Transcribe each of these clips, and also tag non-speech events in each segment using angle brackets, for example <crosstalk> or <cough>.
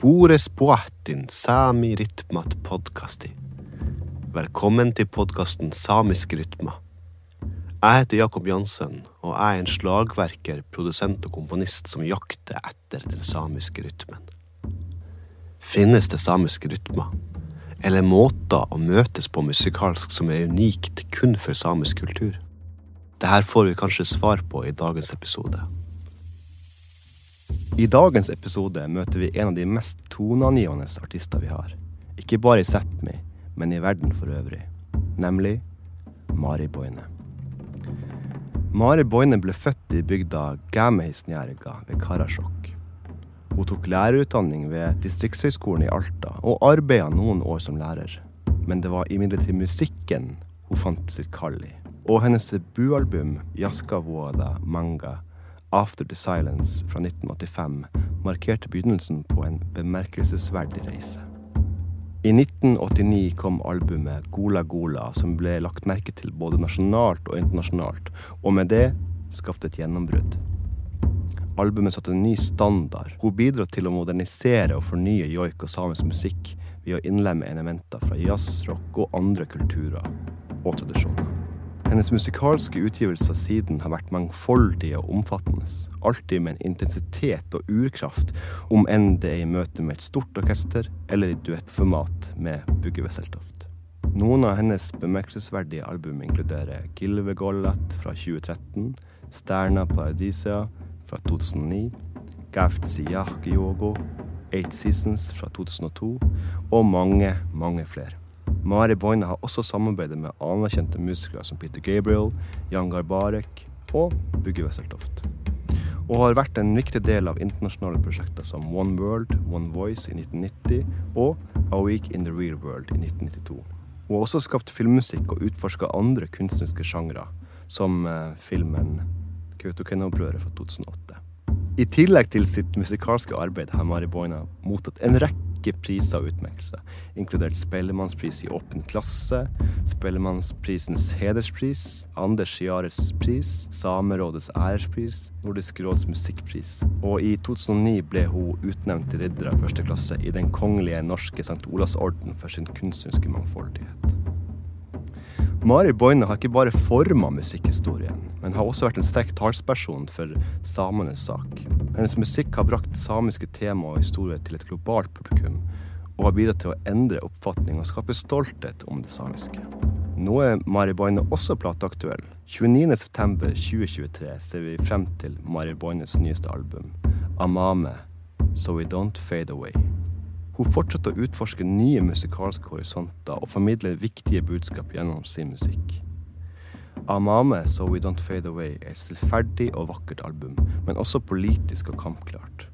Spores poatin sami rytmat podkasti. Velkommen til podkasten Samiske rytmer. Jeg heter Jakob Jansen, og jeg er en slagverker, produsent og komponist som jakter etter den samiske rytmen. Finnes det samiske rytmer? Eller måter å møtes på musikalsk som er unikt kun for samisk kultur? Dette får vi kanskje svar på i dagens episode. I dagens episode møter vi en av de mest toneangivende artister vi har. Ikke bare i Sápmi, men i verden for øvrig. Nemlig Mari Boine. Mari Boine ble født i bygda Gämehisnjärga ved Karasjok. Hun tok lærerutdanning ved Distriktshøgskolen i Alta, og arbeida noen år som lærer. Men det var imidlertid musikken hun fant sitt kall i. Og hennes debutalbum, Jaskavuoda Manga, After the Silence fra 1985 markerte begynnelsen på en bemerkelsesverdig reise. I 1989 kom albumet Gola Gola, som ble lagt merke til både nasjonalt og internasjonalt, og med det skapte et gjennombrudd. Albumet satte en ny standard. Hun bidro til å modernisere og fornye joik og samisk musikk ved å innlemme elementer fra jazz, rock og andre kulturer og tradisjoner. Hennes musikalske utgivelser siden har vært mangfoldige og omfattende. Alltid med en intensitet og urkraft, om enn det er i møte med et stort orkester eller i duettformat med Bugge Wesseltoft. Noen av hennes bemerkelsesverdige album inkluderer Gilvegollat fra 2013, Sterna Paradisia fra 2009, Gaftsi Yahkyogo, Eight Seasons fra 2002 og mange, mange flere. Mari Boine har også samarbeidet med anerkjente musikere som Peter Gabriel, Jan Garbarek og Bugge Wesseltoft. Og har vært en viktig del av internasjonale prosjekter som One World, One Voice i 1990 og A Week in the Real World i 1992. Hun har også skapt filmmusikk og utforska andre kunstneriske sjangre, som eh, filmen Kautokeino-opprøret fra 2008. I tillegg til sitt musikalske arbeid har Mari Boina mottatt en rekke rekke priser og utmerkelser, inkludert Spellemannspris i åpen klasse, Spellemannsprisens hederspris, Anders Jares pris, Samerådets ærespris, Nordisk råds musikkpris. Og i 2009 ble hun utnevnt til ridder av første klasse i Den kongelige norske St. Olavs orden for sin kunstneriske mangfoldighet. Mari Boine har ikke bare forma musikkhistorien, men har også vært en sterk talsperson for samenes sak. Hennes musikk har brakt samiske tema og historier til et globalt publikum, og har bidratt til å endre oppfatning og skape stolthet om det samiske. Nå er Mari Boine også plateaktuell. 29.9.2023 ser vi frem til Mari Boines nyeste album, 'Amame So We Don't Fade Away'. Hun fortsetter å utforske nye musikalske horisonter og formidle viktige budskap gjennom sin musikk. Amame So We Don't Fade Away er et stillferdig og vakkert album, men også politisk og kampklart.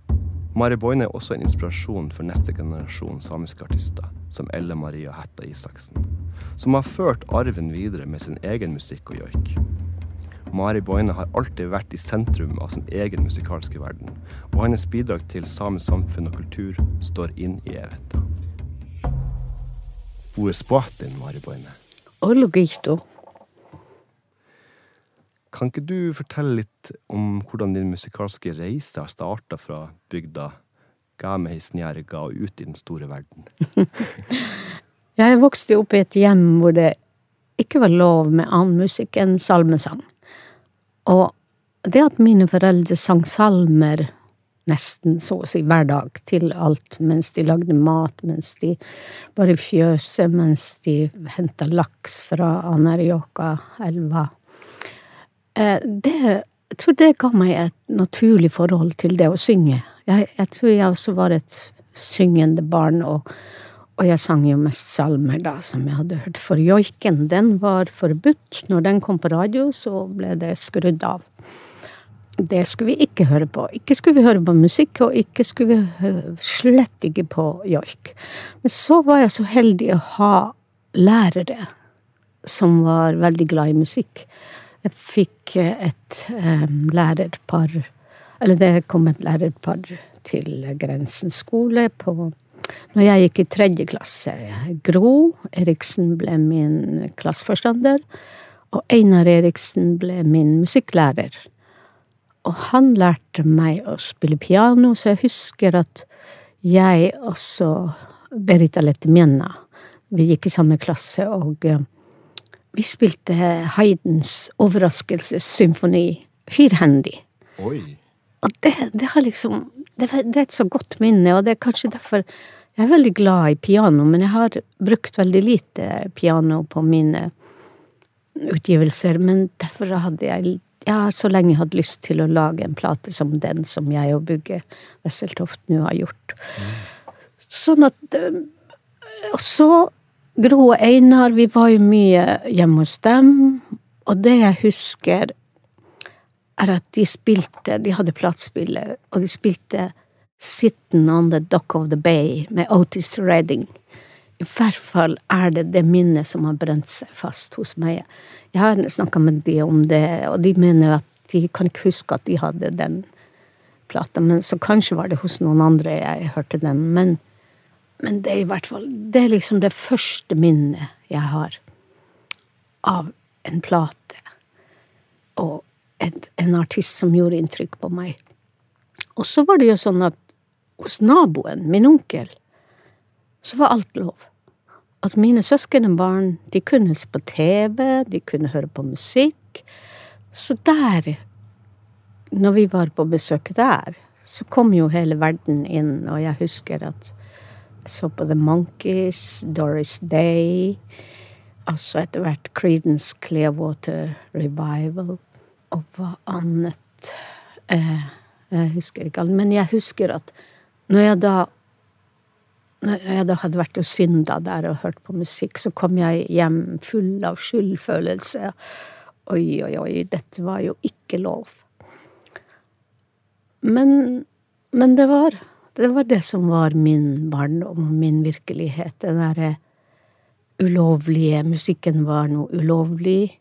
Mari Boine er også en inspirasjon for neste generasjon samiske artister, som Elle Maria Hætta Isaksen, som har ført arven videre med sin egen musikk og joik. Mari Boine har alltid vært i sentrum av sin egen musikalske verden, og hennes bidrag til samisk samfunn og kultur står inn i evigheten. Hvor er spåten, Mari Boine? Kan ikke du fortelle litt om hvordan din musikalske reise har starta fra bygda Gamehisnjerga og ut i den store verden? <laughs> Jeg vokste opp i et hjem hvor det ikke var lov med annen musikk enn salmesang. Og det at mine foreldre sang salmer nesten så å si hver dag til alt, mens de lagde mat, mens de var i fjøset, mens de henta laks fra Anarjoka-elva eh, Det Jeg tror det ga meg et naturlig forhold til det å synge. Jeg, jeg tror jeg også var et syngende barn, og, og, jeg sang jo mest salmer da, som jeg hadde hørt. For joiken, den var forbudt. Når den kom på radio, så ble det skrudd av det skulle vi ikke høre på. Ikke skulle vi høre på musikk, og ikke skulle vi slett ikke på joik. Men så var jeg så heldig å ha lærere som var veldig glad i musikk. Jeg fikk et um, lærerpar Eller det kom et lærerpar til Grensen skole på når jeg gikk i tredje klasse. Gro Eriksen ble min klasseforstander, og Einar Eriksen ble min musikklærer. Og han lærte meg å spille piano, så jeg husker at jeg og så Berita Lettemjena, vi gikk i samme klasse, og eh, vi spilte Haydns overraskelsessymfoni firhendig. Og det, det har liksom det, det er et så godt minne, og det er kanskje derfor jeg er veldig glad i piano, men jeg har brukt veldig lite piano på mine utgivelser. Men derfor hadde jeg Jeg har så lenge hatt lyst til å lage en plate som den som jeg og Bugge Wesseltoft nå har gjort. Sånn at eh, Og så Gro og Einar, vi var jo mye hjemme hos dem, og det jeg husker, er at de spilte De hadde platespiller, og de spilte Sitting on the Dock of the Bay med Otis Redding. I hvert fall er det det minnet som har brent seg fast hos meg. Jeg har snakka med de om det, og de mener at de kan ikke huske at de hadde den plata, men så kanskje var det hos noen andre jeg hørte den. Men, men det er i hvert fall Det er liksom det første minnet jeg har av en plate. Og et, en artist som gjorde inntrykk på meg. Og så var det jo sånn at hos naboen, min onkel, så var alt lov. At mine søskenbarn, de kunne se på TV, de kunne høre på musikk. Så der, når vi var på besøk der, så kom jo hele verden inn, og jeg husker at jeg så på The Monkees, Doris Day, altså etter hvert Creedence Clearwater Revival, og hva annet eh, Jeg husker ikke alt, men jeg husker at når jeg da når jeg da hadde vært og synda der og hørt på musikk, så kom jeg hjem full av skyldfølelse. Oi, oi, oi, dette var jo ikke lov. Men, men det var det var det som var min barndom og min virkelighet. Den derre ulovlige Musikken var noe ulovlig.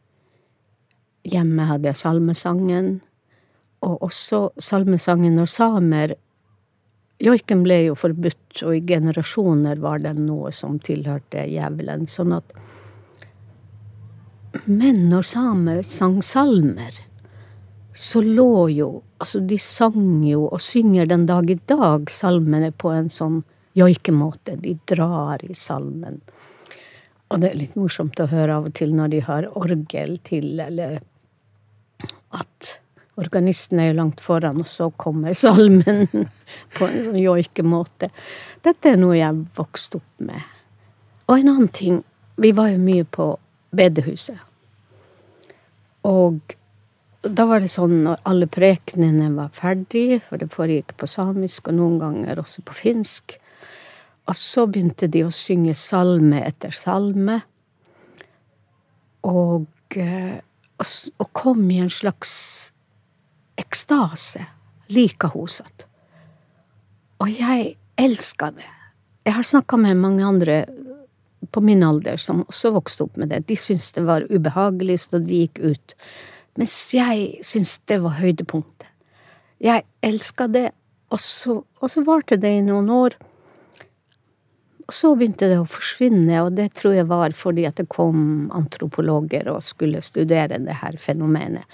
Hjemme hadde jeg salmesangen, og også salmesangen når samer Joiken ble jo forbudt, og i generasjoner var den noe som tilhørte djevelen. Sånn at Men når samer sang salmer, så lå jo Altså, de sang jo, og synger den dag i dag, salmene på en sånn joikemåte. De drar i salmen. Og det er litt morsomt å høre av og til når de har orgel til, eller at Organisten er jo langt foran, og så kommer salmen på en sånn joikemåte. Dette er noe jeg vokste opp med. Og en annen ting, vi var jo mye på bedehuset. Og da var det sånn når alle prekenene var ferdige, for det foregikk på samisk og noen ganger også på finsk, og så begynte de å synge salme etter salme. Og, og kom i en slags ekstase, like hos att. Og jeg elska det. Jeg har snakka med mange andre på min alder som også vokste opp med det. De syntes det var ubehagelig, så de gikk ut. Mens jeg syntes det var høydepunktet. Jeg elska det, og så, og så varte det i noen år. Og så begynte det å forsvinne, og det tror jeg var fordi at det kom antropologer og skulle studere det her fenomenet.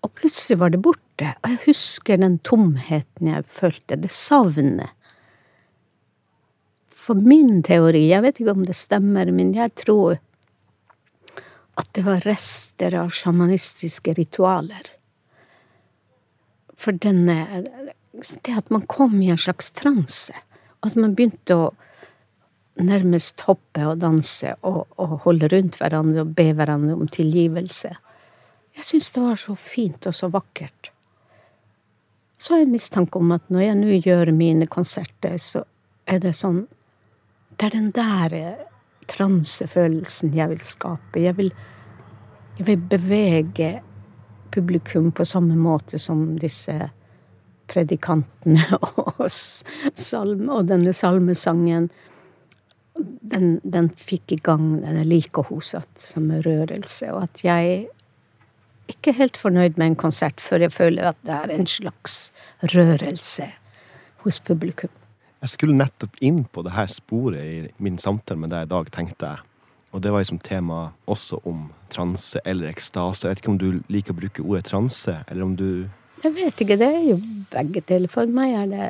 Og plutselig var det borte, og jeg husker den tomheten jeg følte, det savnet. For min teori, jeg vet ikke om det stemmer, men jeg tror at det var rester av sjamanistiske ritualer. For denne Det at man kom i en slags transe, at man begynte å nærmest hoppe og danse og, og holde rundt hverandre og be hverandre om tilgivelse. Jeg syns det var så fint og så vakkert. Så har jeg mistanke om at når jeg nå gjør mine konserter, så er det sånn Det er den der eh, transefølelsen jeg vil skape. Jeg vil, jeg vil bevege publikum på samme måte som disse predikantene <laughs> og, salme, og denne salmesangen. Den, den fikk i gang denne like hos at som rørelse, og at jeg ikke helt fornøyd med en konsert før jeg føler at det er en slags rørelse hos publikum. Jeg skulle nettopp inn på det her sporet i min samtale med deg i dag, tenkte jeg. Og det var liksom tema også om transe eller ekstase. Jeg vet ikke om du liker å bruke ordet transe, eller om du Jeg vet ikke, det er jo begge deler. For meg er det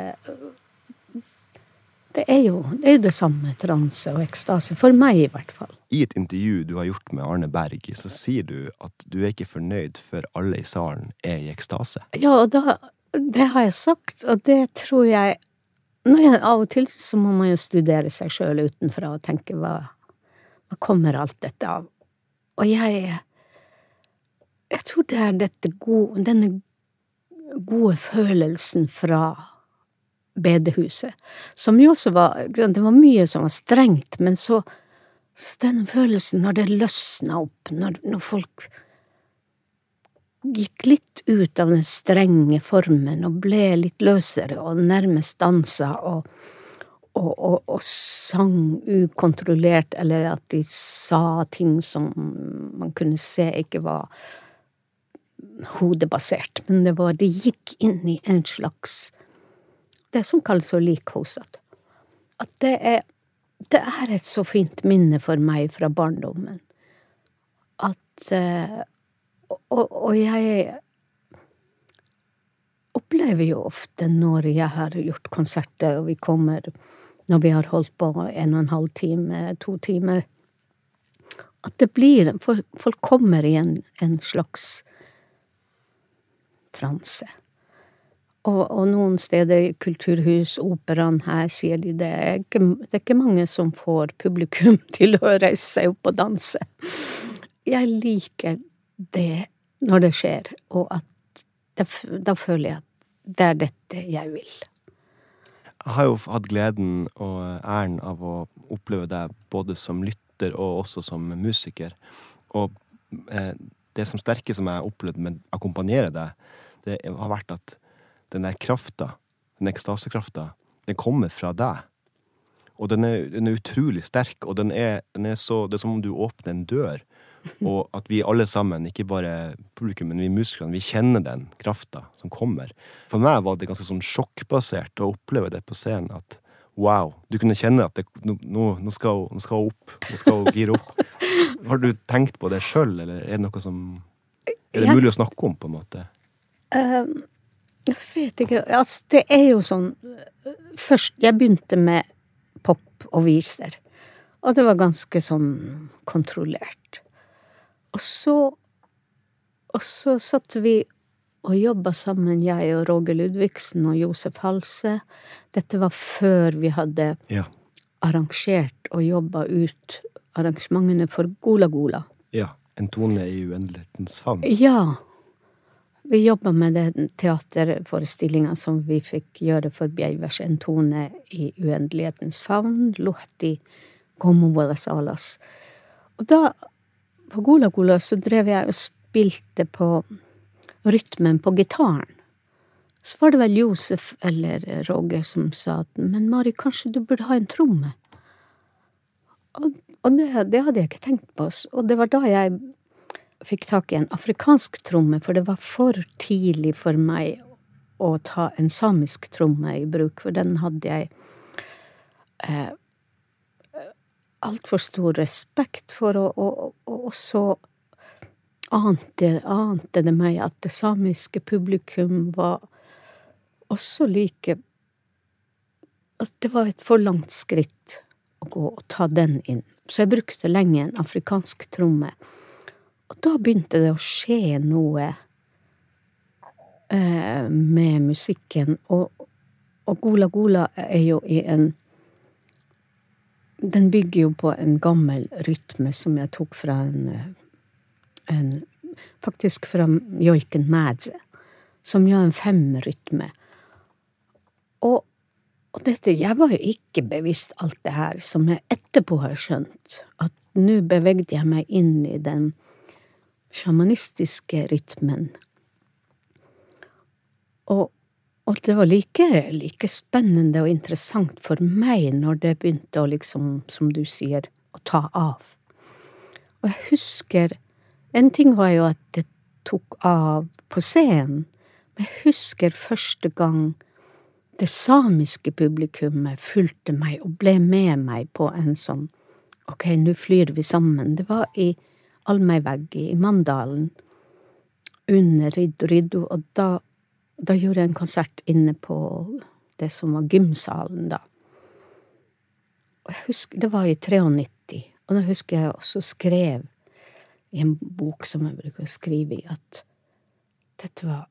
Det er jo det, er jo det samme, transe og ekstase. For meg, i hvert fall. I et intervju du har gjort med Arne Berg, så sier du at du er ikke fornøyd før alle i salen er i ekstase. Ja, og da, det har jeg sagt, og det tror jeg jeg, Av og til så må man jo studere seg sjøl utenfra og tenke hva, hva kommer alt dette av? Og jeg Jeg tror det er dette gode, denne gode følelsen fra bedehuset, som jo også var Det var mye som var strengt, men så, så den følelsen når det løsna opp, når, når folk gikk litt ut av den strenge formen og ble litt løsere og nærmest dansa og, og, og, og, sang ukontrollert, eller at de sa ting som man kunne se ikke var hodebasert, men det var De gikk inn i en slags Det som kalles å likhoset. At det er Det er et så fint minne for meg fra barndommen. At uh, og, og jeg opplever jo ofte når jeg har gjort konserter, og vi kommer Når vi har holdt på en og en halv time, to timer At det blir Folk kommer i en, en slags transe. Og, og, noen steder, kulturhus, operaen her, sier de det er, ikke, det er ikke mange som får publikum <laughs> til å reise seg opp og danse. Jeg liker det når det skjer, og at det, da føler jeg at det er dette jeg vil. Jeg har jo hatt gleden og æren av å oppleve deg både som lytter og også som musiker. Og eh, det som sterke som jeg har opplevd med å akkompagnere deg, det har vært at den der krafta, den ekstasekrafta, den kommer fra deg. Og den er, den er utrolig sterk, og den er, den er så Det er som om du åpner en dør og at vi alle sammen, ikke bare publikum, men vi musikerne, vi kjenner den krafta som kommer. For meg var det ganske sånn sjokkbasert å oppleve det på scenen. At wow, du kunne kjenne at det, nå, nå, skal, nå skal hun opp. Nå skal hun gire opp. <laughs> Har du tenkt på det sjøl, eller er det noe som Er det mulig å snakke om, på en måte? Um, jeg vet ikke. Altså, det er jo sånn Først Jeg begynte med pop og viser. Og det var ganske sånn kontrollert. Og så Og så satt vi og jobba sammen, jeg og Roger Ludvigsen og Josef Halse. Dette var før vi hadde ja. arrangert og jobba ut arrangementene for Gola Gola. Ja. En tone i uendelighetens favn. Ja. Vi jobba med den teaterforestillinga som vi fikk gjøre for Beivers. En tone i uendelighetens favn. Luhti Gomuvelas alas. Og da på Gola Gola så drev jeg og spilte på rytmen på gitaren. Så var det vel Josef eller Roger som sa at men Mari, kanskje du burde ha en tromme? Og, og det, det, hadde jeg ikke tenkt på, og det var da jeg fikk tak i en afrikansk tromme, for det var for tidlig for meg å ta en samisk tromme i bruk, for den hadde jeg eh, altfor stor respekt for, og, og, og så ante, ante, det meg at det samiske publikum var også like At det var et for langt skritt å gå og ta den inn. Så jeg brukte lenge en afrikansk tromme. Og da begynte det å skje noe eh, med musikken, og, og Gola Gola er jo i en den bygger jo på en gammel rytme som jeg tok fra en, en Faktisk fra joiken Madze, som jo er en femrytme. Og, og dette Jeg var jo ikke bevisst alt det her som jeg etterpå har skjønt. At nå bevegde jeg meg inn i den sjamanistiske rytmen. Og og det var like, like, spennende og interessant for meg når det begynte å liksom, som du sier, å ta av. Og jeg husker En ting var jo at det tok av på scenen, men jeg husker første gang det samiske publikummet fulgte meg og ble med meg på en sånn Ok, nå flyr vi sammen. Det var i Almeiveggi i Mandalen, under Riddu, og da da gjorde jeg en konsert inne på det som var gymsalen, da. Og jeg husker, Det var i 93, og da husker jeg også skrev i en bok som jeg bruker å skrive i, at dette var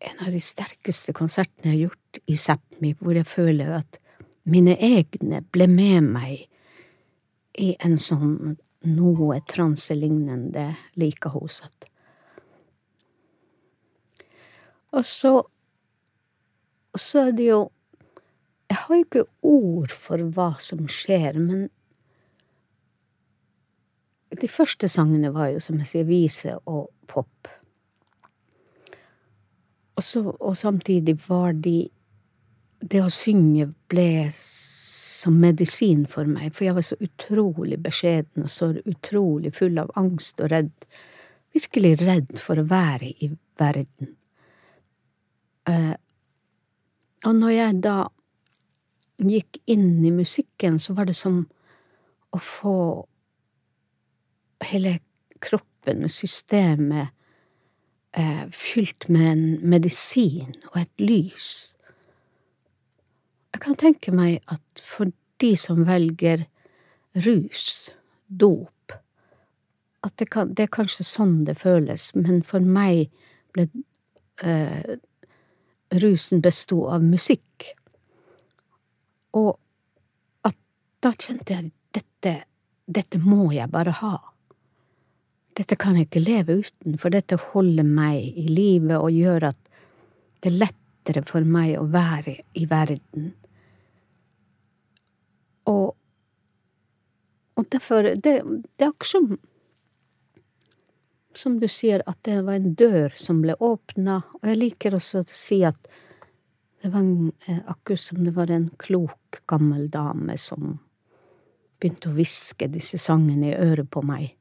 en av de sterkeste konsertene jeg har gjort i Sápmi, hvor jeg føler at mine egne ble med meg i en sånn noe transelignende like hos at Og så Og så er det jo Jeg har jo ikke ord for hva som skjer, men de første sangene var jo, som jeg sier, vise og pop. Og, så, og samtidig var de Det å synge ble som medisin for meg, for jeg var så utrolig beskjeden og så utrolig full av angst og redd. Virkelig redd for å være i verden. Uh, og når jeg da gikk inn i musikken, så var det som å få hele kroppen og systemet eh, fylt med en medisin og et lys. Jeg kan tenke meg at for de som velger rus, dop, at det, kan, det er kanskje sånn det føles, men for meg ble eh, rusen besto av musikk. Og at da kjente jeg dette, dette må jeg bare ha. Dette kan jeg ikke leve uten, for dette holder meg i live og gjør at det er lettere for meg å være i verden. Og, og derfor det, det er akkurat som Som du sier, at det var en dør som ble åpna. Og jeg liker også å si at det var eh, akkurat som det var en klok, gammel dame som begynte å hviske disse sangene i øret på meg.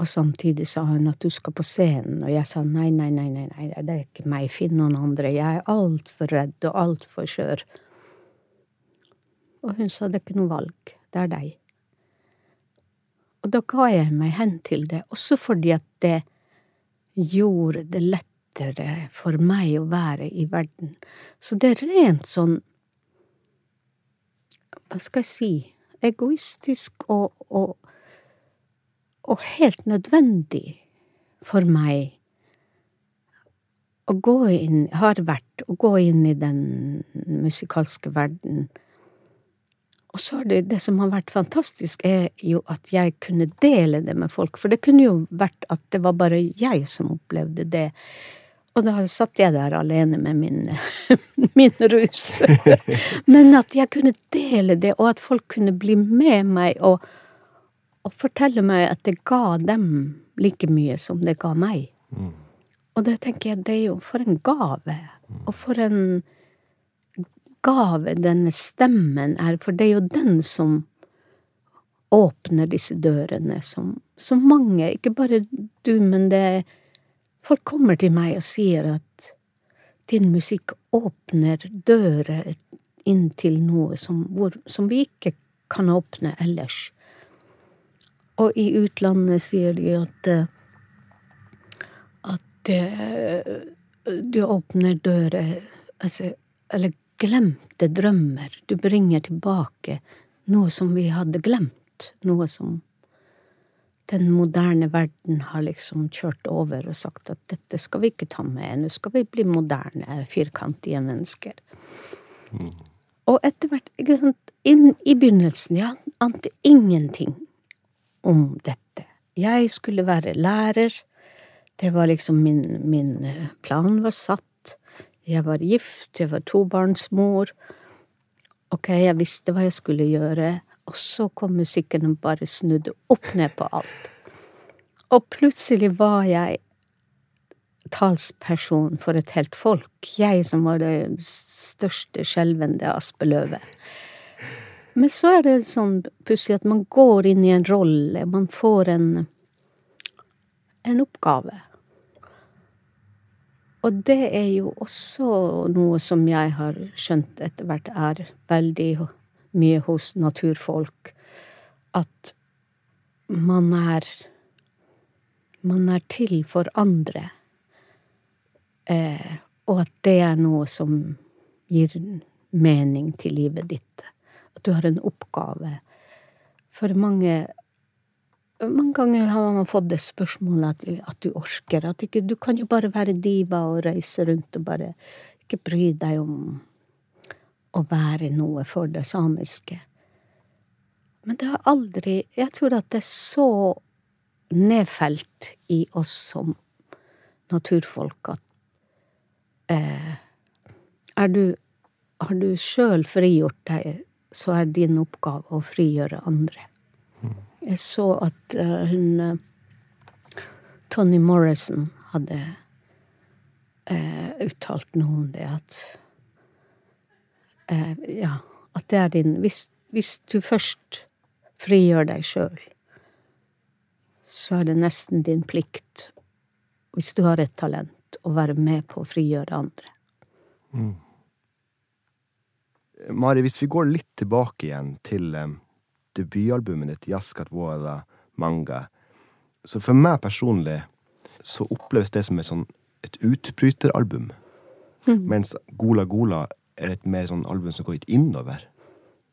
Og samtidig sa hun at du skal på scenen, og jeg sa nei, nei, nei, nei, nei det er ikke meg, finn noen andre, jeg er altfor redd og altfor skjør. Og hun sa det er ikke noe valg, det er deg. Og da ga jeg meg hen til det, også fordi at det gjorde det lettere for meg å være i verden. Så det er rent sånn, hva skal jeg si, egoistisk og, og og helt nødvendig for meg å gå inn, har vært, å gå inn i den musikalske verden. Og så er det det som har vært fantastisk, er jo at jeg kunne dele det med folk. For det kunne jo vært at det var bare jeg som opplevde det. Og da satt jeg der alene med min, <laughs> min rus. <laughs> Men at jeg kunne dele det, og at folk kunne bli med meg og og fortelle meg at det ga dem like mye som det ga meg. Mm. Og det tenker jeg, det er jo for en gave. Mm. Og for en gave denne stemmen er, for det er jo den som åpner disse dørene som, som mange, ikke bare du, men det Folk kommer til meg og sier at din musikk åpner dører inn til noe som, hvor, som vi ikke kan åpne ellers. Og i utlandet sier de at eh, at eh, du åpner dører altså, Eller glemte drømmer. Du bringer tilbake noe som vi hadde glemt. Noe som den moderne verden har liksom kjørt over og sagt at dette skal vi ikke ta med. Nå skal vi bli moderne, firkantige mennesker. Mm. Og etter hvert, inn, i begynnelsen, jeg ante ingenting om dette. Jeg skulle være lærer. Det var liksom min, min eh, plan var satt. Jeg var gift, jeg var tobarnsmor. Ok, jeg visste hva jeg skulle gjøre, og så kom musikken og bare snudde opp ned på alt. Og plutselig var jeg talsperson for et helt folk. Jeg som var det største skjelvende aspeløvet. Men så er det sånn pussig at man går inn i en rolle. Man får en, en oppgave. Og det er jo også noe som jeg har skjønt etter hvert er veldig mye hos naturfolk. At man er Man er til for andre. Eh, og at det er noe som gir mening til livet ditt Du har en oppgave. For mange mange ganger har man fått det spørsmålet at, at du orker. At ikke, du kan jo bare være diva og reise rundt og bare ikke bry deg om å være noe for det samiske. Men det har aldri Jeg tror at det er så nedfelt i oss som naturfolk at eh, er du Har du sjøl frigjort deg, så er din oppgave å frigjøre andre. Jeg så at uh, hun uh, Tony Morrison hadde uh, uttalt noe om det, at Ja, at det er din hvis, hvis du først frigjør deg sjøl, så er det nesten din plikt, hvis du har et talent, å være med på å frigjøre andre. Mm. Mari, hvis vi går litt tilbake igjen til um debutalbumet ditt, Jaskat Våra Manga. Så for meg personlig så oppleves det som et, sånn, et utbryteralbum. Mm. Mens Gola Gola er et mer sånn album som går litt innover.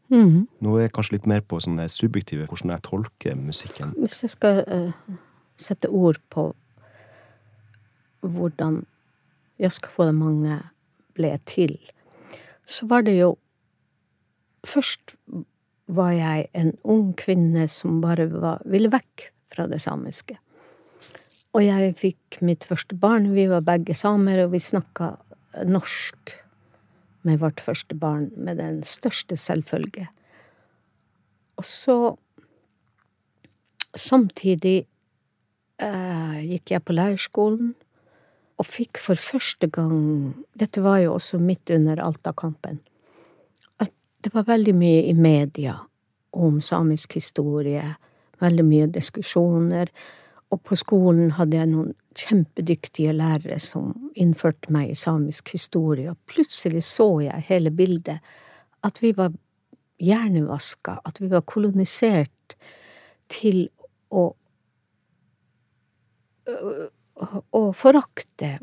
Mm. Nå er jeg kanskje litt mer på sånne subjektive hvordan jeg tolker musikken. Hvis jeg skal uh, sette ord på hvordan Jaskat Våra Manga mange ble til, så var det jo Først var jeg en ung kvinne som bare var, ville vekk fra det samiske. Og jeg fikk mitt første barn. Vi var begge samer, og vi snakka norsk med vårt første barn med den største selvfølge. Og så Samtidig eh, gikk jeg på leirskolen og fikk for første gang Dette var jo også midt under Alta-kampen det var veldig mye i media om samisk historie, veldig mye diskusjoner, og på skolen hadde jeg noen kjempedyktige lærere som innførte meg i samisk historie, og plutselig så jeg hele bildet, at vi var hjernevaska, at vi var kolonisert til å å forakte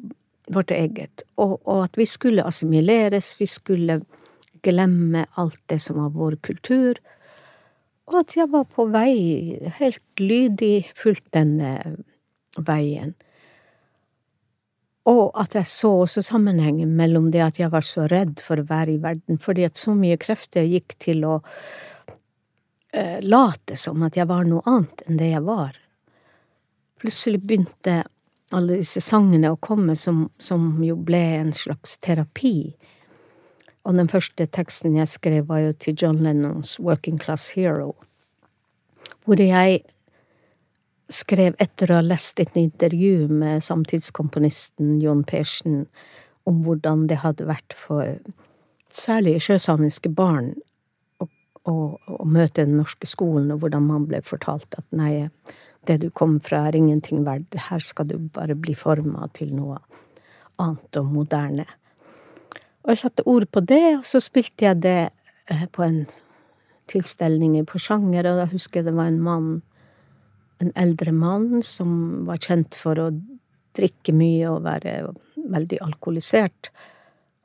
vårt eget, og, og at vi skulle assimileres, vi skulle glemme alt det som var vår kultur, og at jeg var på vei, helt lydig, fulgt denne veien. Og at jeg så også sammenhengen mellom det at jeg var så redd for å være i verden, fordi at så mye krefter gikk til å eh, late som at jeg var noe annet enn det jeg var. Plutselig begynte alle disse sangene å komme som, som jo ble en slags terapi og den første teksten jeg skrev, var jo til John Lennons Working Class Hero, hvor jeg skrev etter å ha lest et intervju med samtidskomponisten John Persen om hvordan det hadde vært for særlig sjøsamiske barn å, å, å møte den norske skolen, og hvordan man ble fortalt at nei, det du kommer fra er ingenting verdt, her skal du bare bli forma til noe annet og moderne. Og jeg satte ord på det, og så spilte jeg det eh, på en tilstelning i Porsanger, og da husker jeg det var en mann, en eldre mann, som var kjent for å drikke mye og være veldig alkoholisert.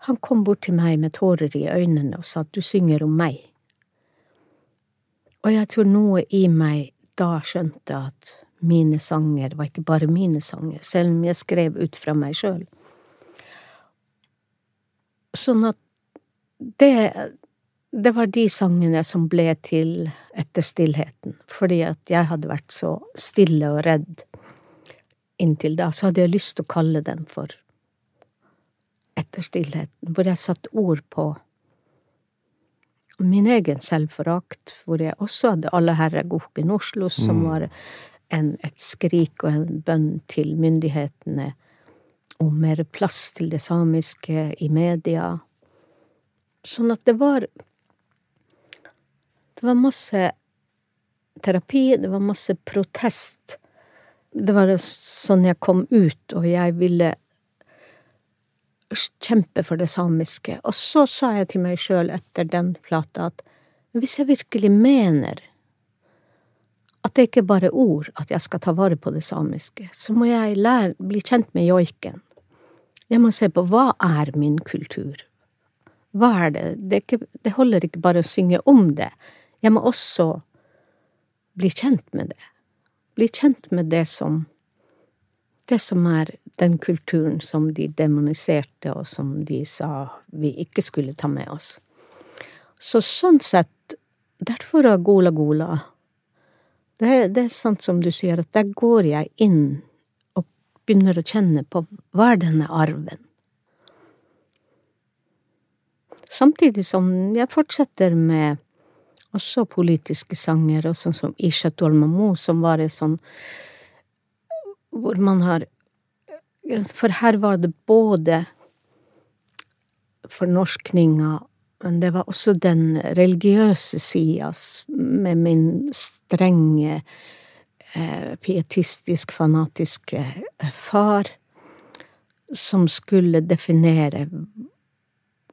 Han kom bort til meg med tårer i øynene og sa at du synger om meg. Og jeg tror noe i meg da skjønte at mine sanger var ikke bare mine sanger, selv om jeg skrev ut fra meg sjøl. Sånn at det det var de sangene som ble til etter stillheten, fordi at jeg hadde vært så stille og redd inntil da, så hadde jeg lyst til å kalle dem for Etter stillheten, hvor jeg satte ord på min egen selvforakt, hvor jeg også hadde Alle herre Goken Oslo, som mm. var en, et skrik og en bønn til myndighetene om mer plass til det samiske i media. Sånn at det var Det var masse terapi, det var masse protest. Det var sånn jeg kom ut, og jeg ville kjempe for det samiske. Og så sa jeg til meg sjøl etter den plata at hvis jeg virkelig mener at det ikke bare er ord at jeg skal ta vare på det samiske, så må jeg lære, bli kjent med joiken. Jeg må se på hva er min kultur? Hva er det? Det, er ikke, det holder ikke bare å synge om det. Jeg må også bli kjent med det. Bli kjent med det som det som er den kulturen som de demoniserte, og som de sa vi ikke skulle ta med oss. Så sånn sett, derfor er Gola Gola det, det er sant som du sier, at der går jeg inn begynner å kjenne på hva er denne arven? Samtidig som jeg fortsetter med også politiske sanger, og sånn som Isha Tolmamo, som var en sånn hvor man har For her var det både fornorskninga, men det var også den religiøse sida med min strenge, pietistisk, fanatiske eh, far, som skulle definere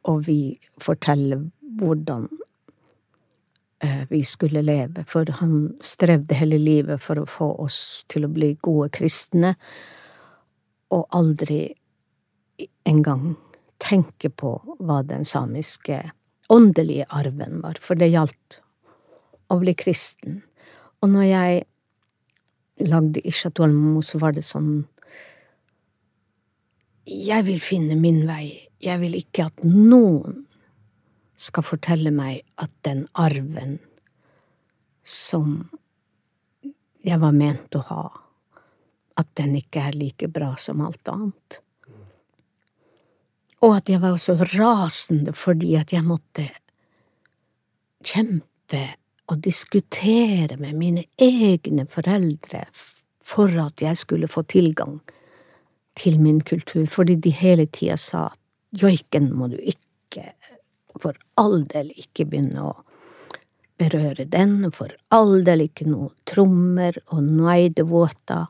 og vi fortelle hvordan Eh, vi skulle leve, for han strevde hele livet for å få oss til å bli gode kristne, og aldri engang tenke på hva den samiske åndelige arven var, for det gjaldt å bli kristen. Og når jeg lagde Isha Tolmo, så var det sånn Jeg vil finne min vei, jeg vil ikke at noen skal fortelle meg at den arven som jeg var ment å ha, at den ikke er like bra som alt annet. Og at jeg var så rasende fordi at jeg måtte kjempe og diskutere med mine egne foreldre for at jeg skulle få tilgang til min kultur, fordi de hele tida sa at joiken må du ikke for all del ikke begynne å berøre den, for all del ikke noe trommer og neidevåter.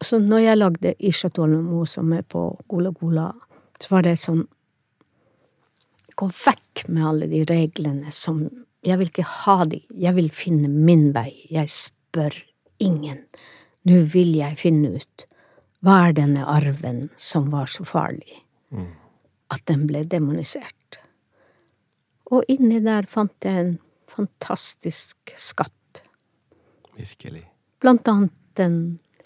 Så når jeg lagde Isha Tolmo, som er på Gola Gola, så var det sånn Gå vekk med alle de reglene som Jeg vil ikke ha de, jeg vil finne min vei, jeg spør ingen. Nå vil jeg finne ut hva er denne arven som var så farlig. Mm at den ble demonisert. Og inni der fant jeg en fantastisk skatt. Virkelig. Blant annet den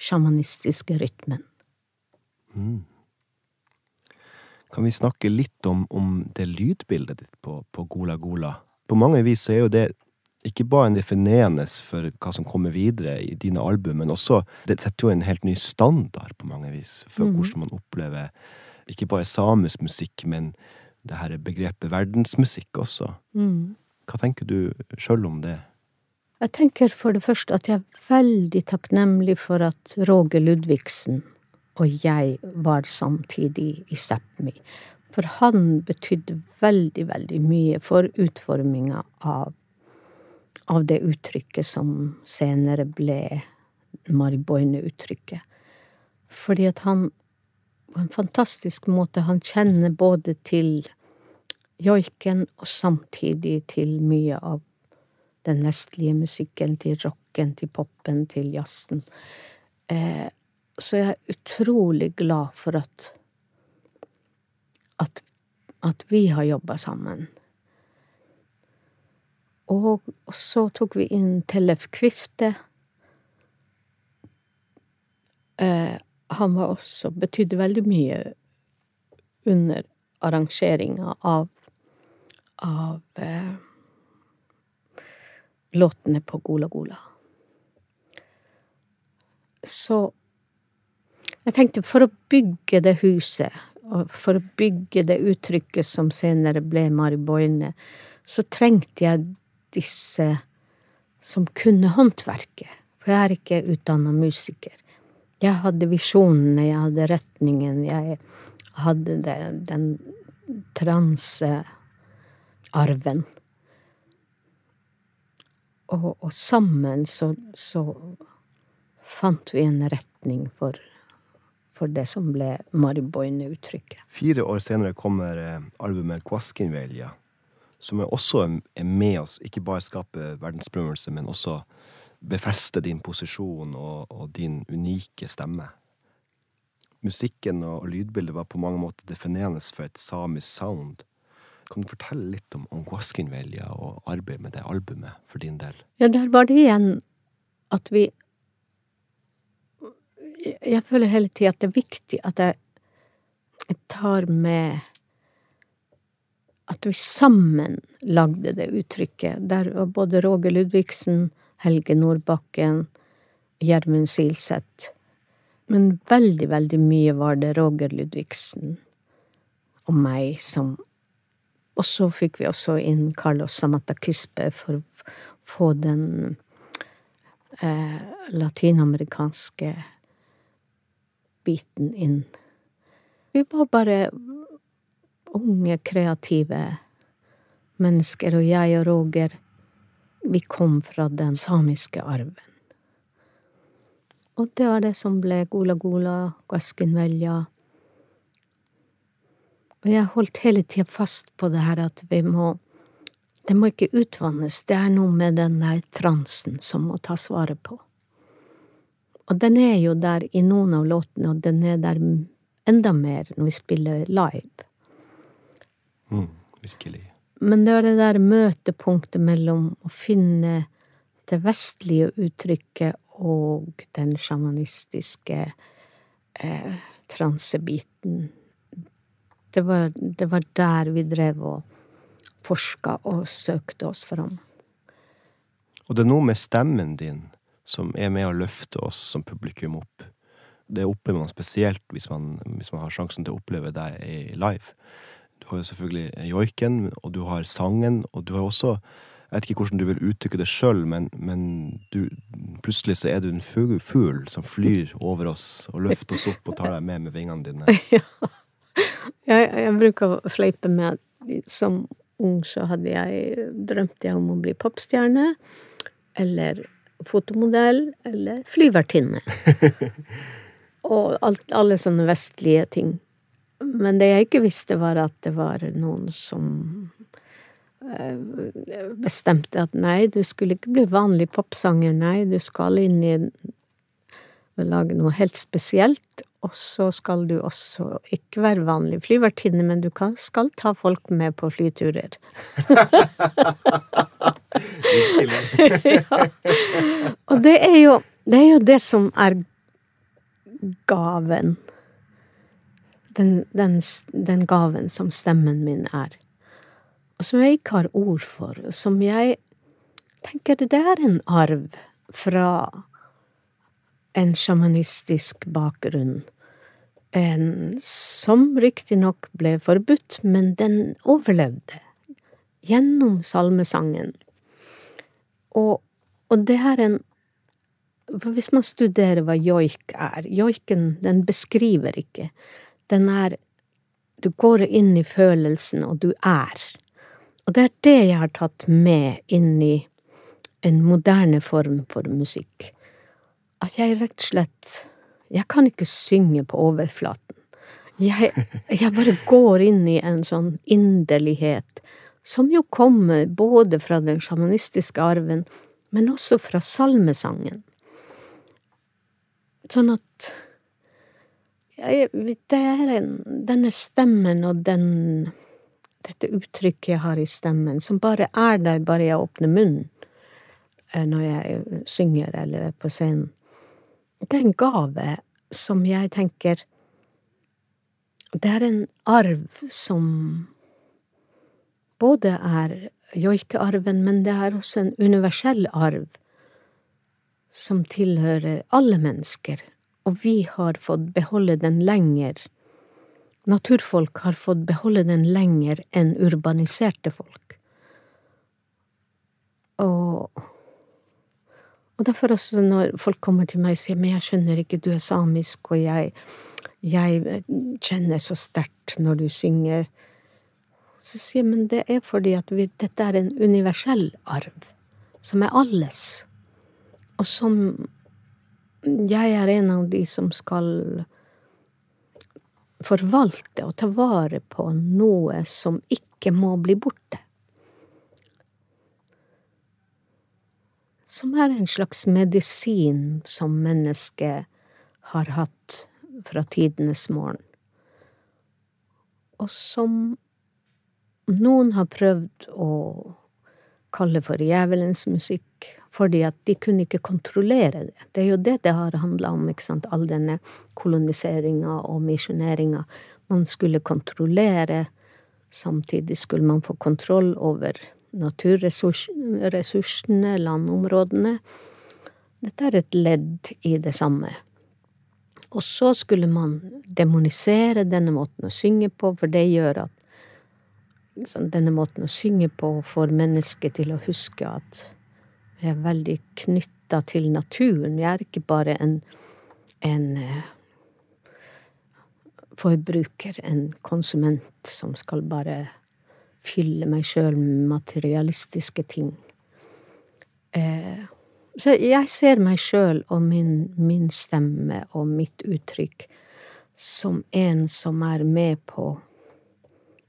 sjamanistiske rytmen. Mm. Kan vi snakke litt om, om det lydbildet ditt på, på, Gola Gola? På mange vis er jo det ikke bare en definerende for hva som kommer videre i dine album, men også det setter jo en helt ny standard på mange vis for mm. hvordan man opplever ikke bare samisk musikk, men det her begrepet verdensmusikk også. Mm. Hva tenker du sjøl om det? Jeg tenker for det første at jeg er veldig takknemlig for at Roger Ludvigsen og jeg var samtidig i Sápmi. For han betydde veldig, veldig mye for utforminga av, av det uttrykket som senere ble Mariboine-uttrykket. Fordi at han på en fantastisk måte. Han kjenner både til joiken og samtidig til mye av den vestlige musikken, til rocken, til popen, til jazzen. Eh, så jeg er utrolig glad for at at, at vi har jobba sammen. Og, så tok vi inn Tellef Kvifte. Eh, han var også betydde veldig mye under arrangeringa av av eh, låtene på Gola Gola. Så jeg tenkte for å bygge det huset, og for å bygge det uttrykket som senere ble Mariboine, så trengte jeg disse som kunne håndverket. For jeg er ikke utdanna musiker. Jeg hadde visjonene, jeg hadde retningen, jeg hadde det, den transearven. Og, og, sammen så, så, fant vi en retning for, for det som ble Mariboine-uttrykket. Fire år senere kommer eh, albumet Kvaskinvelja, som også er med oss, ikke bare skaper verdensberømmelse, men også befester din posisjon og, og din unike stemme. musikken og lydbildet var på mange måter definerende for et samisk sound. Kan du fortelle litt om, om Guaskinvelja og arbeidet med det albumet for din del? Ja, der var det igjen at vi Jeg føler hele tida at det er viktig at jeg, tar med At vi sammen lagde det uttrykket. Der var både Roger Ludvigsen, Helge Nordbakken, Gjermund Silseth. Men veldig, veldig mye var det Roger Ludvigsen og meg som Og så fikk vi også inn Carlos Samata Kispe for å få den eh, latinamerikanske biten inn. Vi var bare unge, kreative mennesker, og jeg og Roger, vi kom fra den samiske arven. Og det var det som ble Gola Gola, Gaskinvelja. Og jeg holdt hele tida fast på det her at vi må Det må ikke utvannes. Det er noe med den der transen som må tas vare på. Og den er jo der i noen av låtene, og den er der enda mer når vi spiller live. Mm, virkelig. Men det er det der møtepunktet mellom å finne det vestlige uttrykket og den sjamanistiske eh, transebiten. Det var, det var der vi drev og forska og søkte oss fram. Og det er noe med stemmen din som er med å løfte oss som publikum opp. Det opplever man spesielt hvis man, hvis man har sjansen til å oppleve deg live. Du har jo selvfølgelig joiken, og du har sangen, og du har også Jeg vet ikke hvordan du vil uttrykke det sjøl, men, men du, plutselig så er du en fugl, som flyr over oss og løfter oss opp og tar deg med med vingene dine. <laughs> Jeg, jeg bruker å sleipe med at som ung så hadde jeg drømt jeg om å bli popstjerne, eller fotomodell, eller flyvertinne. <laughs> Og alt, alle sånne vestlige ting. Men det jeg ikke visste, var at det var noen som eh, bestemte at nei, du skulle ikke bli vanlig popsanger, nei, du skal inn i lage noe helt spesielt, og så skal du også ikke være vanlig flyvertinne, men du kan, skal ta folk med på flyturer. <laughs> ja. Og det er, jo, det er jo det som er gaven. Den, den, den gaven som stemmen min er. Og som jeg ikke har ord for. Som jeg tenker det er en arv fra en sjamanistisk bakgrunn. En som riktignok ble forbudt, men den overlevde. Gjennom salmesangen. Og, og det er en Hvis man studerer hva joik er Joiken, den beskriver ikke. Den er Du går inn i følelsen, og du er. Og det er det jeg har tatt med inn i en moderne form for musikk. At jeg rett og slett Jeg kan ikke synge på overflaten. Jeg, jeg bare går inn i en sånn inderlighet som jo kommer både fra den sjamanistiske arven, men også fra salmesangen. Sånn at jeg, Det er en, denne stemmen og den dette uttrykket jeg har i stemmen, som bare er der bare jeg åpner munnen når jeg synger eller er på scenen. Det er en gave som jeg tenker Det er en arv som både er joikearven, men det er også en universell arv som tilhører alle mennesker, og vi har fått beholde den lenger. Naturfolk har fått beholde den lenger enn urbaniserte folk. Og, og derfor også når folk kommer til meg og sier men jeg skjønner ikke, du er samisk, og jeg, jeg kjenner så sterkt når du synger, så sier jeg men det er fordi at vi, dette er en universell arv, som er alles og som jeg er en av de som skal forvalte og ta vare på noe som ikke må bli borte. Som er en slags medisin som mennesket har hatt fra tidenes morgen. Og som noen har prøvd å kalle for djevelens musikk, fordi at de kunne ikke kontrollere det. Det er jo det det har handla om, ikke sant, all denne koloniseringa og misjoneringa. Man skulle kontrollere, samtidig skulle man få kontroll over naturressursene, landområdene. Dette er et ledd i det samme. Og så skulle man demonisere denne måten å synge på, for det gjør at liksom, denne måten å synge på får mennesket til å huske at vi er veldig knytta til naturen. Vi er ikke bare en, en eh, forbruker, en konsument som skal bare fylle meg sjøl med materialistiske ting. Eh, så jeg ser meg sjøl og min, min, stemme og mitt uttrykk som en som er med på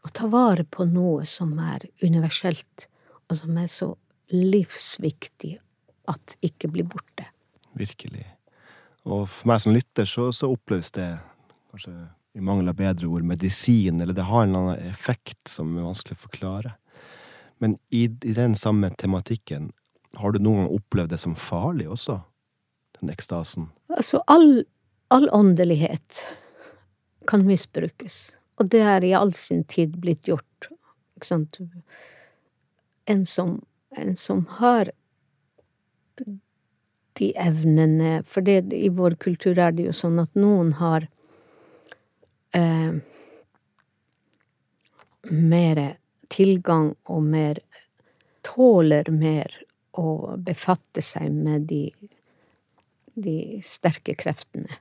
å ta vare på noe som er universelt, og som er så livsviktig at ikke blir borte. Virkelig. Og for meg som lytter, så, så oppleves det kanskje i mangel av bedre ord, medisin, eller det har en eller annen effekt som er vanskelig å forklare. Men i, i den samme tematikken, har du noen gang opplevd det som farlig også? Den ekstasen? Altså, all, all åndelighet kan misbrukes. Og det er i all sin tid blitt gjort. Ikke sant? En som, en som har de evnene For det, i vår kultur er det jo sånn at noen har eh, mer tilgang og mer Tåler mer å befatte seg med de, de sterke kreftene.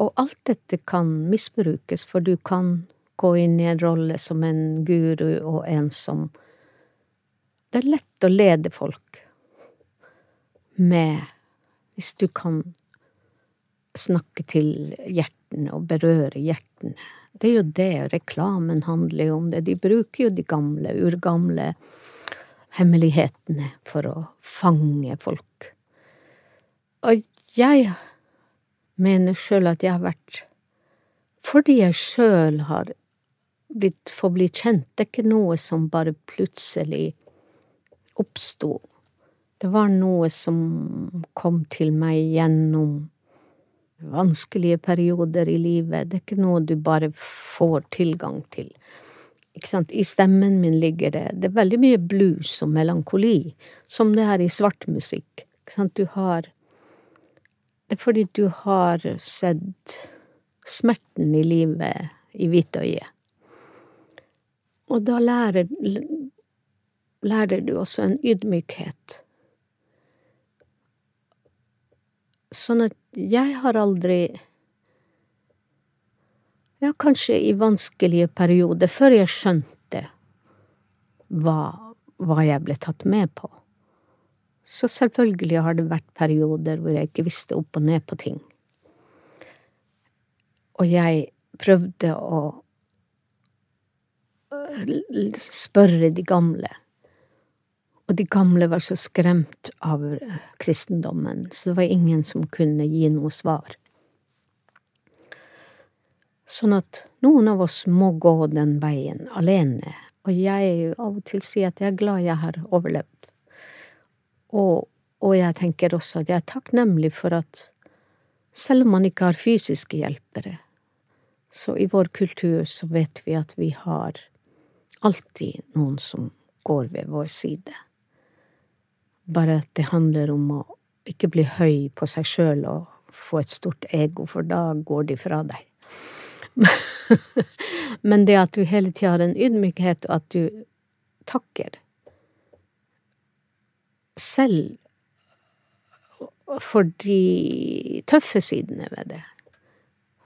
Og alt dette kan misbrukes, for du kan gå inn i en rolle som en guru og en som Det er lett å lede folk med Hvis du kan snakke til hjertene og berøre hjertene. Det er jo det reklamen handler om. det. De bruker jo de gamle, urgamle hemmelighetene for å fange folk. Og jeg mener sjøl at jeg har vært Fordi jeg sjøl har blitt bli kjent, det er ikke noe som bare plutselig oppsto. Det var noe som kom til meg gjennom vanskelige perioder i livet. Det er ikke noe du bare får tilgang til. Ikke sant? I stemmen min ligger det Det er veldig mye blues og melankoli, som det er i svart musikk. Ikke sant? Du har Det er fordi du har sett smerten i livet i hvitøyet. Og da lærer, lærer du også en ydmykhet. Sånn at jeg har aldri Ja, kanskje i vanskelige perioder, før jeg skjønte hva, hva jeg ble tatt med på. Så selvfølgelig har det vært perioder hvor jeg ikke visste opp og ned på ting. Og jeg prøvde å øh, spørre de gamle og de gamle var så skremt av eh, kristendommen, så det var ingen som kunne gi noe svar. Sånn at noen av oss må gå den veien alene, og jeg av og til sier at jeg er glad jeg har overlevd. Og, og jeg tenker også at jeg er takknemlig for at selv om man ikke har fysiske hjelpere, så i vår kultur så vet vi at vi har alltid noen som går ved vår side. Bare at det handler om å ikke bli høy på seg sjøl og få et stort ego, for da går de fra deg. <laughs> Men det at du hele tida har en ydmykhet, og at du takker selv for de tøffe sidene ved det.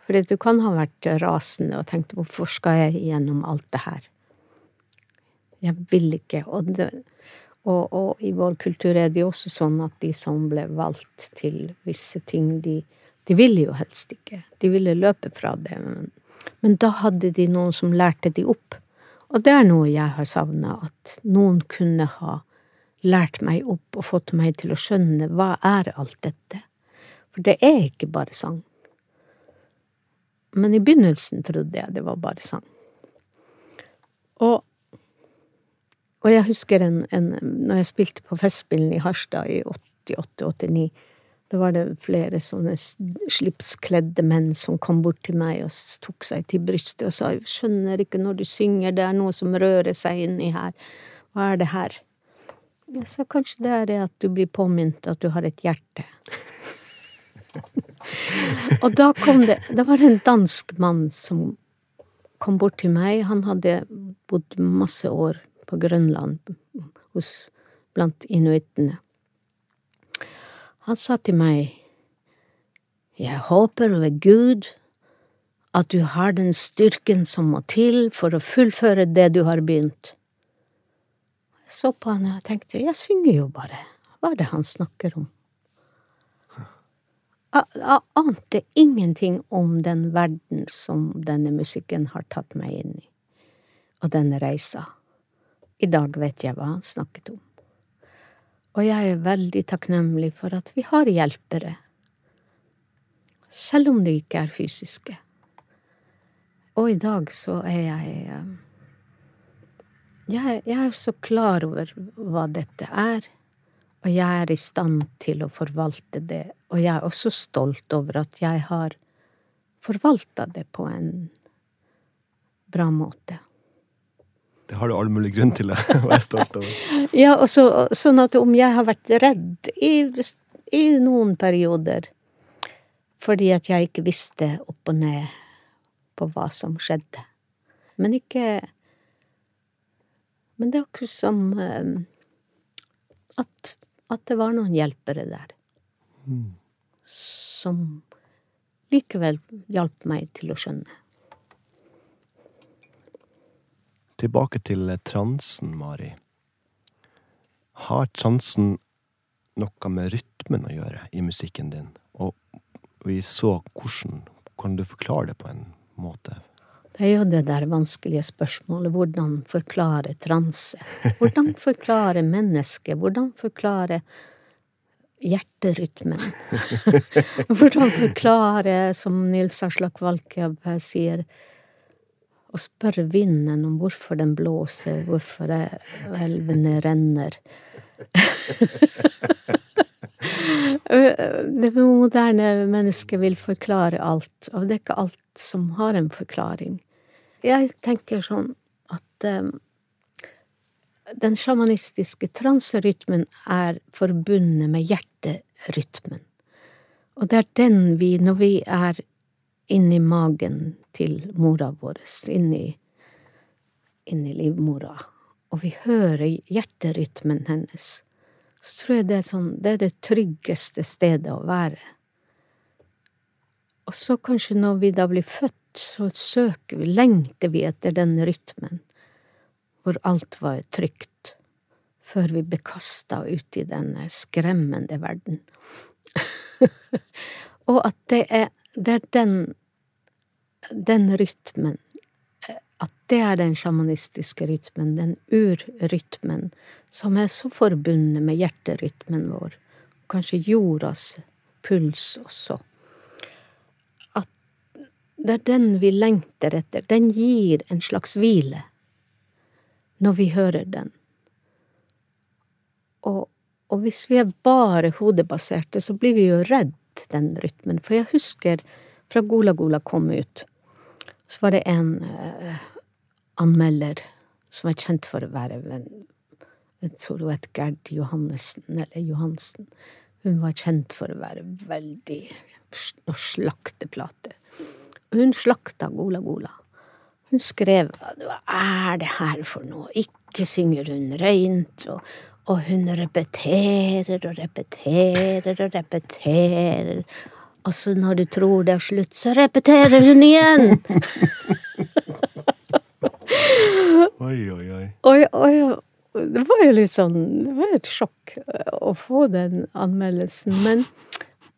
Fordi du kan ha vært rasende og tenkt 'hvorfor skal jeg gjennom alt det her'? Jeg vil ikke. Og det, og, og, i vår kultur er det jo også sånn at de som ble valgt til visse ting, de, de ville jo helst ikke. De ville løpe fra det. Men, men, da hadde de noen som lærte de opp. Og det er noe jeg har savna, at noen kunne ha lært meg opp og fått meg til å skjønne hva er alt dette? For det er ikke bare sang. Men i begynnelsen trodde jeg det var bare sang. Og, og jeg husker en, en, når jeg spilte på Festspillen i Harstad i 88-89. Da var det flere sånne slipskledde menn som kom bort til meg og tok seg til brystet og sa 'Skjønner ikke når du synger, det er noe som rører seg inni her. Hva er det her?' Jeg sa kanskje det er det at du blir påminnet at du har et hjerte. <laughs> og da kom det Da var det en dansk mann som kom bort til meg. Han hadde bodd masse år på Grønland hos, blant inuittene. Han sa til meg, Jeg håper ved Gud at du har den styrken som må til for å fullføre det du har begynt. Jeg så på han og tenkte, jeg synger jo bare, hva er det han snakker om? Jeg ante ingenting om den verden som denne musikken har tatt meg inn i, og denne reisa. I dag vet jeg hva han snakket om. Og jeg er veldig takknemlig for at vi har hjelpere, selv om de ikke er fysiske. Og i dag så er jeg eh, jeg, jeg er så klar over hva dette er og jeg er i stand til å forvalte det, og jeg er også stolt over at jeg har forvalta det på en bra måte. Det har du all mulig grunn til <laughs> å være stolt over. ja, og så, sånn at om jeg har vært redd i, i noen perioder fordi at jeg ikke visste opp og ned på hva som skjedde. Men ikke Men det er akkurat som um, at at det var noen hjelpere der. Mm. Som likevel hjalp meg til å skjønne. Tilbake til transen, Mari. Har transen noe med rytmen å gjøre i musikken din? Og vi så hvordan Kan du forklare det på en måte? Det er jo det der vanskelige spørsmålet. Hvordan forklare transe? Hvordan <laughs> forklare mennesket? Hvordan forklare hjerterytmen? <laughs> Hvordan forklare, som Nils Aslak Valkeapää sier, å spørre vinden om hvorfor den blåser, hvorfor elvene renner. <laughs> Det moderne mennesket vil forklare alt, og det er ikke alt som har en forklaring. Jeg tenker sånn at um, den sjamanistiske transerytmen er forbundet med hjerterytmen. Og det er den vi, når vi er inni magen til mora vår, inni, inni livmora, og vi hører hjerterytmen hennes, så tror jeg det er sånn, det er det tryggeste stedet å være. Og så kanskje når vi da blir født, så søker vi, lengter vi etter den rytmen, hvor alt var trygt, før vi ble kasta ut i denne skremmende verden. <laughs> og at det er, det er den, den rytmen, at det er den sjamanistiske rytmen, den urrytmen, som er så forbundet med hjerterytmen vår, kanskje jordas puls også At det er den vi lengter etter. Den gir en slags hvile når vi hører den. Og, og hvis vi er bare hodebaserte, så blir vi jo redd den rytmen. For jeg husker fra Gola Gola kom ut, så var det en eh, anmelder som var kjent for å være en Jeg tror hun het Gerd Johannessen, eller Johansen. Hun var kjent for å være veldig å slakte plater. Hun slakta Gola Gola. Hun skrev hva er det her for noe, ikke synger hun reint, og, og hun repeterer og repeterer og repeterer. Og så når du tror det er slutt, så repeterer hun igjen! <laughs> oi, oi, oi. Oi, oi. Det var jo litt sånn Det var et sjokk å få den anmeldelsen. Men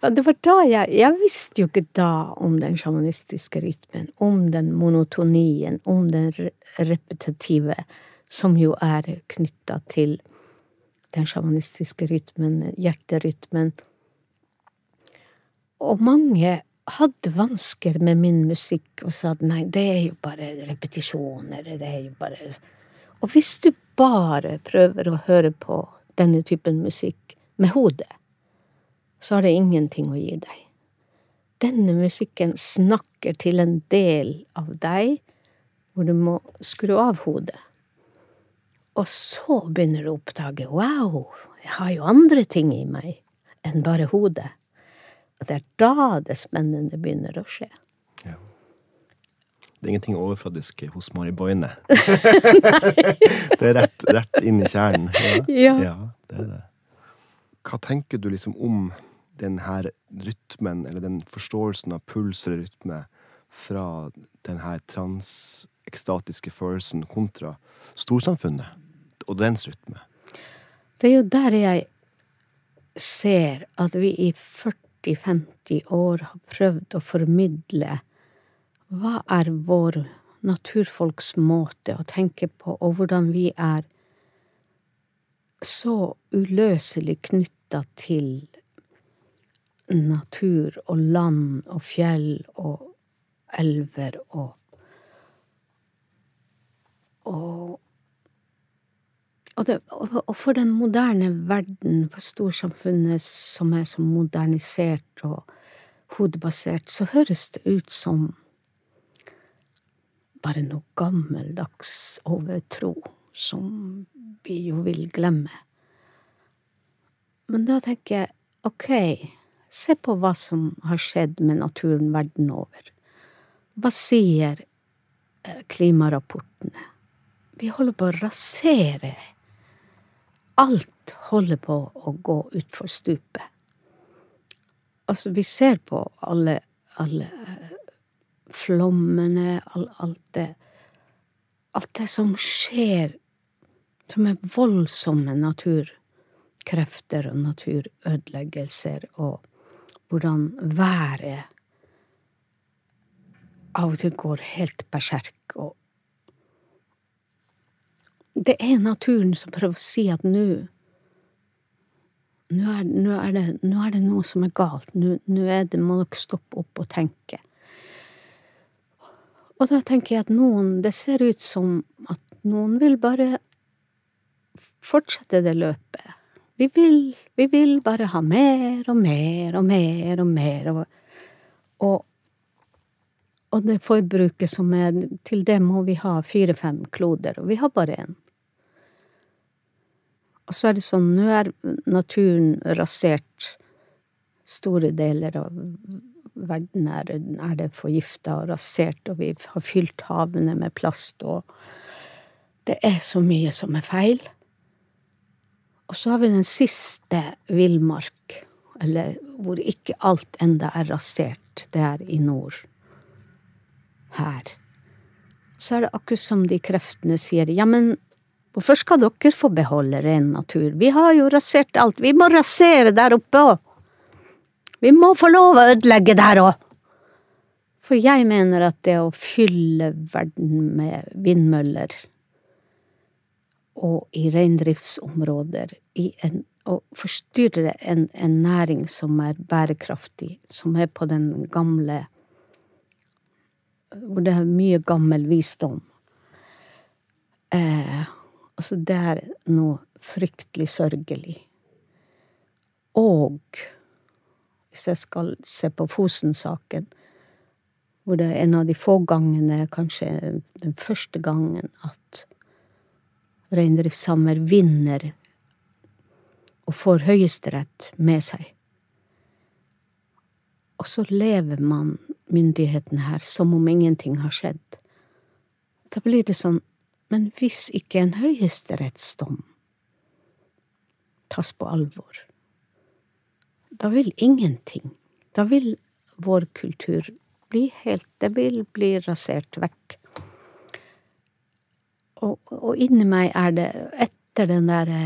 det var da jeg Jeg visste jo ikke da om den sjamanistiske rytmen, om den monotonien, om den repetitive, som jo er knytta til den sjamanistiske rytmen, hjerterytmen. Og mange hadde vansker med min musikk og sa at nei, det er jo bare repetisjoner, det er jo bare Og hvis du bare prøver å høre på denne typen musikk med hodet, så har det ingenting å gi deg. Denne musikken snakker til en del av deg hvor du må skru av hodet. Og så begynner du å oppdage wow, jeg har jo andre ting i meg enn bare hodet. Og det er da det spennende begynner å skje. Ja. Det er ingenting overfladisk hos Mari Boine. <laughs> det er rett, rett, inn i kjernen. Ja. ja. det er det. Hva tenker du liksom om den her rytmen, eller den forståelsen av puls eller rytme, fra den her transekstatiske følelsen kontra storsamfunnet og dens rytme? Det er jo der jeg ser at vi i 40 40-50 år har prøvd å formidle hva er vår naturfolks måte å tenke på, og hvordan vi er så uløselig knytta til natur og land og fjell og elver og og og, det, og, for den moderne verden, for storsamfunnet som er så modernisert og hodebasert, så høres det ut som bare noe gammeldags overtro som vi jo vil glemme. Men da tenker jeg, ok, se på hva som har skjedd med naturen verden over. Hva sier eh, klimarapportene? Vi holder på å rasere alt holder på å gå utfor stupet. Altså, vi ser på alle, alle flommene, flommene, alt det Alt det som skjer, som er voldsomme naturkrefter og naturødeleggelser, og hvordan været av og til går helt berserk og det er naturen som prøver å si at nå nå er, er er, det, noe som er galt. Nå, må dere stoppe opp og tenke. Og da tenker jeg at noen Det ser ut som at noen vil bare fortsette det løpet. Vi vil, vi vil bare ha mer og mer og mer og mer. Og, og, og det forbruket som er Til det må vi ha fire-fem kloder, og vi har bare én. Og så er det sånn, nå er naturen rasert. Store deler av verden er, er det forgifta og rasert, og vi har fylt havene med plast, og det er så mye som er feil. Og så har vi den siste villmark, eller hvor ikke alt enda er rasert. Det er i nord. Her. Så er det akkurat som de kreftene sier, ja, men Hvorfor skal dere få beholde ren natur? Vi har jo rasert alt. Vi må rasere der oppe òg. Vi må få lov å ødelegge der òg. For jeg mener at det å fylle verden med vindmøller og i reindriftsområder i en, og forstyrre en, en næring som er bærekraftig, som er på den gamle Hvor det er mye gammel visdom. Eh, Altså, det er noe fryktelig sørgelig. Og hvis jeg skal se på Fosen-saken, hvor det er en av de få gangene, kanskje den første gangen, at reindriftssamer vinner og får Høyesterett med seg. Og så lever man myndighetene her som om ingenting har skjedd. Da blir det sånn men hvis ikke en høyesterettsdom tas på alvor, da vil ingenting, da vil vår kultur bli helt Det vil bli rasert vekk. Og, og inni meg er det, etter den derre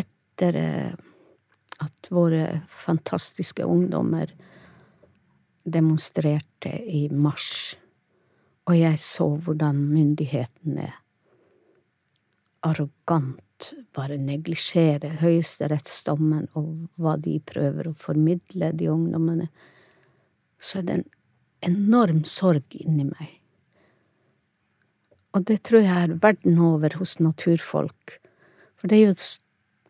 Etter at våre fantastiske ungdommer demonstrerte i mars og jeg så hvordan myndighetene arrogant bare neglisjerer høyesterettsdommen og hva de prøver å formidle de ungdommene, så er det en enorm sorg inni meg. Og det tror jeg er verden over hos naturfolk. For det er jo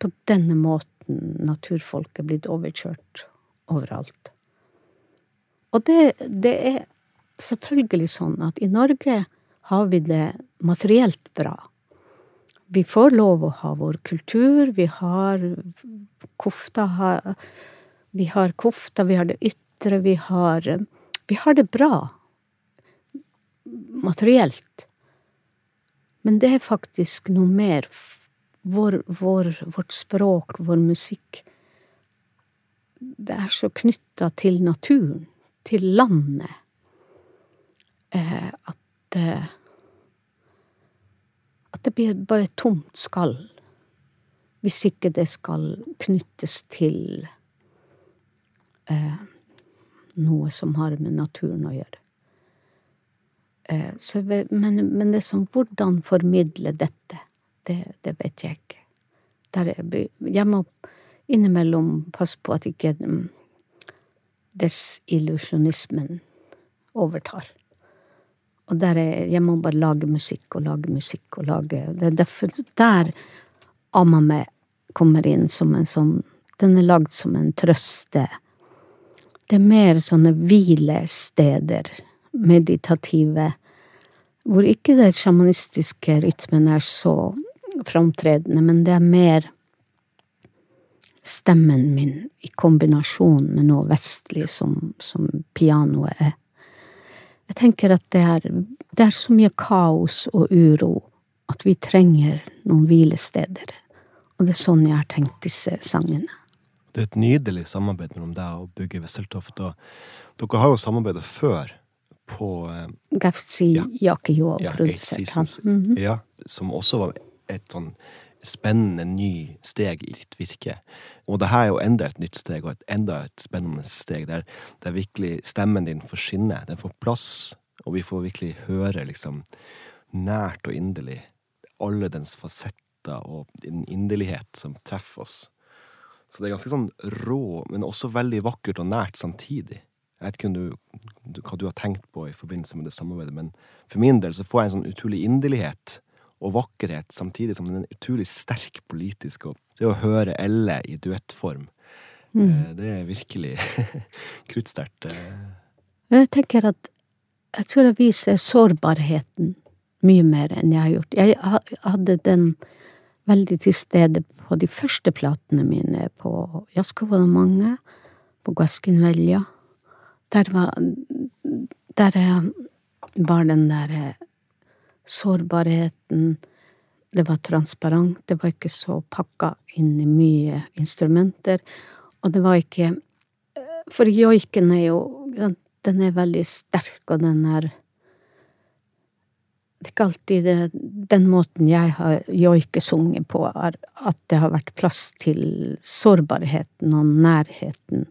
på denne måten naturfolk er blitt overkjørt overalt. Og det, det er selvfølgelig sånn at i Norge har vi det materielt bra. Vi får lov å ha vår kultur, vi har kofta Vi har kofta, vi har det ytre, vi har Vi har det bra materielt. Men det er faktisk noe mer. Vår, vår, vårt språk, vår musikk Det er så knytta til naturen, til landet, at eh, At det blir bare et tomt skall. Hvis ikke det skal knyttes til eh, noe som har med naturen å gjøre. Eh, så, men, men det som hvordan formidle dette, det, det vet jeg ikke. Jeg, jeg må innimellom passe på at ikke mm, desillusjonismen overtar. Og der er, jeg må bare lage musikk og lage musikk og lage Det er derfor der Amame kommer inn som en sånn Den er lagd som en trøste. Det er mer sånne hvilesteder, meditative, hvor ikke den sjamanistiske rytmen er så framtredende, men det er mer stemmen min i kombinasjon med noe vestlig som, som pianoet er. Jeg tenker at det er, det er så mye kaos og uro at vi trenger noen hvilesteder. Og det er sånn jeg har tenkt disse sangene. Det er et nydelig samarbeid mellom deg og Bugge Wesseltoft. Og dere har jo samarbeidet før på eh, Gafsi ja. Jakejo ja, produsert han. Mm -hmm. Ja, som også var et sånn spennende ny steg i ditt virke. Og det her er jo enda et nytt steg, og et enda et spennende steg, der, der virkelig stemmen din får skinne. Den får plass, og vi får virkelig høre liksom nært og inderlig alle dens fasetter og den inderlighet som treffer oss. Så det er ganske sånn rå, men også veldig vakkert og nært samtidig. Jeg vet ikke du, hva du har tenkt på i forbindelse med det samarbeidet, men for min del så får jeg en sånn utrolig inderlighet og vakkerhet, samtidig som den er utrolig sterk politisk. Og det å høre Elle i duettform, mm. Eh, det er virkelig <laughs> kruttsterkt. Eh. Jeg tenker at jeg tror jeg viser sårbarheten mye mer enn jeg har gjort. Jeg hadde den veldig til stede på de første platene mine, på mange, på Guaskinvelja. Der var, der var den der sårbarheten. Det var transparent, det var ikke så pakka inn i mye instrumenter. Og det var ikke For joiken er jo Den er veldig sterk, og den er Det er ikke alltid det, den måten jeg har joikesunget på, er at det har vært plass til sårbarheten og nærheten.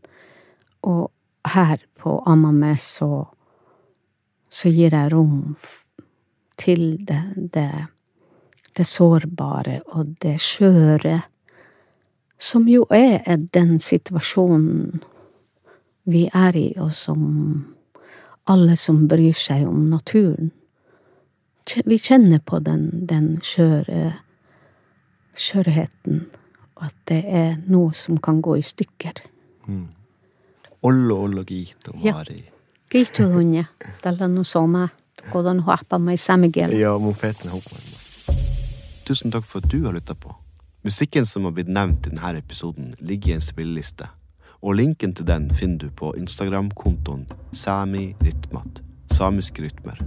Og her på Amame så så gir jeg rom til det, det, det sårbare og det skjøre, som jo er den situasjonen vi er i, og som alle som bryr seg om naturen Vi kjenner på den, den skjøre skjørheten, og at det er noe som kan gå i stykker. Mm. Ollo, ollo, gito, mari. Ja. Gito, hunje. Tällä no soma. Kodan hoppa meg samigel. Ja, mofeten hoppa. Tusen takk for at du har lytta på. Musikken som har blitt nevnt i denne episoden, ligger i en spilleliste, og linken til den finner du på Instagram-kontoen Sami Ritmat, samiske rytmer.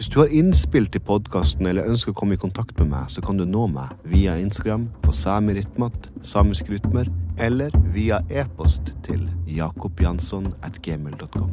Hvis du har innspill til podkasten eller ønsker å komme i kontakt med meg, så kan du nå meg via Instagram på samirytmat, samisk samiske rytmer, eller via e-post til jakobjansson at gmail.com.